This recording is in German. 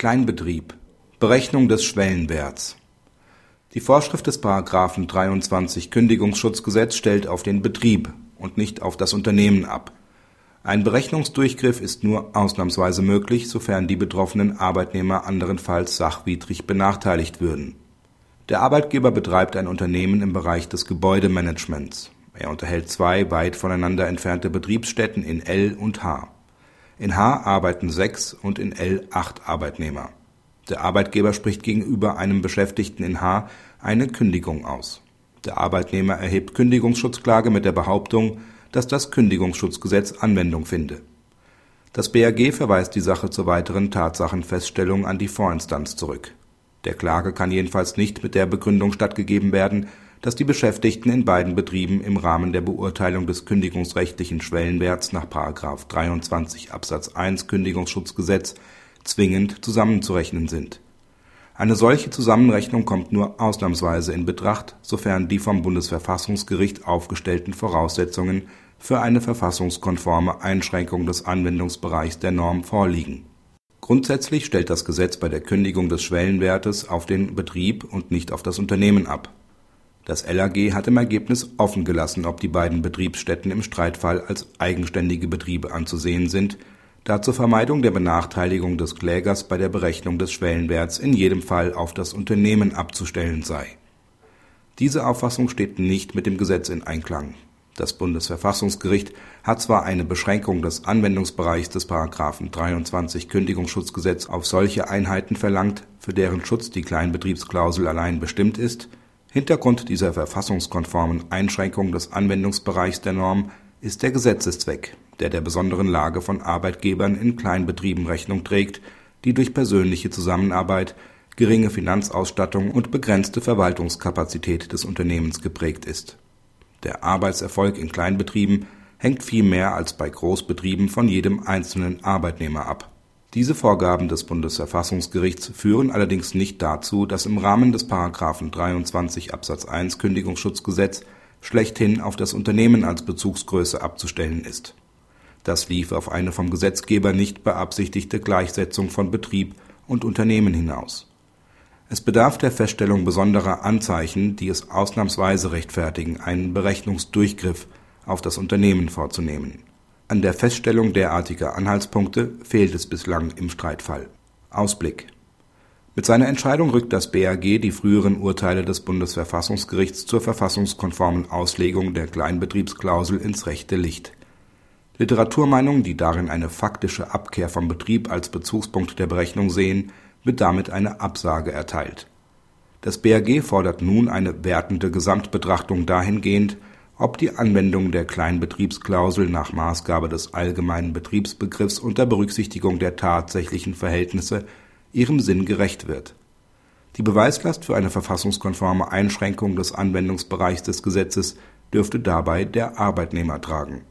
Kleinbetrieb Berechnung des Schwellenwerts Die Vorschrift des § 23 Kündigungsschutzgesetz stellt auf den Betrieb und nicht auf das Unternehmen ab. Ein Berechnungsdurchgriff ist nur ausnahmsweise möglich, sofern die betroffenen Arbeitnehmer anderenfalls sachwidrig benachteiligt würden. Der Arbeitgeber betreibt ein Unternehmen im Bereich des Gebäudemanagements. Er unterhält zwei weit voneinander entfernte Betriebsstätten in L und H. In H arbeiten sechs und in L acht Arbeitnehmer. Der Arbeitgeber spricht gegenüber einem Beschäftigten in H eine Kündigung aus. Der Arbeitnehmer erhebt Kündigungsschutzklage mit der Behauptung, dass das Kündigungsschutzgesetz Anwendung finde. Das BAG verweist die Sache zur weiteren Tatsachenfeststellung an die Vorinstanz zurück. Der Klage kann jedenfalls nicht mit der Begründung stattgegeben werden, dass die Beschäftigten in beiden Betrieben im Rahmen der Beurteilung des kündigungsrechtlichen Schwellenwerts nach 23 Absatz 1 Kündigungsschutzgesetz zwingend zusammenzurechnen sind. Eine solche Zusammenrechnung kommt nur ausnahmsweise in Betracht, sofern die vom Bundesverfassungsgericht aufgestellten Voraussetzungen für eine verfassungskonforme Einschränkung des Anwendungsbereichs der Norm vorliegen. Grundsätzlich stellt das Gesetz bei der Kündigung des Schwellenwertes auf den Betrieb und nicht auf das Unternehmen ab. Das LAG hat im Ergebnis offen gelassen, ob die beiden Betriebsstätten im Streitfall als eigenständige Betriebe anzusehen sind, da zur Vermeidung der Benachteiligung des Klägers bei der Berechnung des Schwellenwerts in jedem Fall auf das Unternehmen abzustellen sei. Diese Auffassung steht nicht mit dem Gesetz in Einklang. Das Bundesverfassungsgericht hat zwar eine Beschränkung des Anwendungsbereichs des § 23 Kündigungsschutzgesetz auf solche Einheiten verlangt, für deren Schutz die Kleinbetriebsklausel allein bestimmt ist, Hintergrund dieser verfassungskonformen Einschränkung des Anwendungsbereichs der Norm ist der Gesetzeszweck, der der besonderen Lage von Arbeitgebern in Kleinbetrieben Rechnung trägt, die durch persönliche Zusammenarbeit, geringe Finanzausstattung und begrenzte Verwaltungskapazität des Unternehmens geprägt ist. Der Arbeitserfolg in Kleinbetrieben hängt viel mehr als bei Großbetrieben von jedem einzelnen Arbeitnehmer ab. Diese Vorgaben des Bundesverfassungsgerichts führen allerdings nicht dazu, dass im Rahmen des § 23 Absatz 1 Kündigungsschutzgesetz schlechthin auf das Unternehmen als Bezugsgröße abzustellen ist. Das lief auf eine vom Gesetzgeber nicht beabsichtigte Gleichsetzung von Betrieb und Unternehmen hinaus. Es bedarf der Feststellung besonderer Anzeichen, die es ausnahmsweise rechtfertigen, einen Berechnungsdurchgriff auf das Unternehmen vorzunehmen. An der Feststellung derartiger Anhaltspunkte fehlt es bislang im Streitfall. Ausblick mit seiner Entscheidung rückt das BAG die früheren Urteile des Bundesverfassungsgerichts zur verfassungskonformen Auslegung der Kleinbetriebsklausel ins rechte Licht. Literaturmeinungen, die darin eine faktische Abkehr vom Betrieb als Bezugspunkt der Berechnung sehen, wird damit eine Absage erteilt. Das BAG fordert nun eine wertende Gesamtbetrachtung dahingehend, ob die Anwendung der Kleinbetriebsklausel nach Maßgabe des allgemeinen Betriebsbegriffs unter Berücksichtigung der tatsächlichen Verhältnisse ihrem Sinn gerecht wird. Die Beweislast für eine verfassungskonforme Einschränkung des Anwendungsbereichs des Gesetzes dürfte dabei der Arbeitnehmer tragen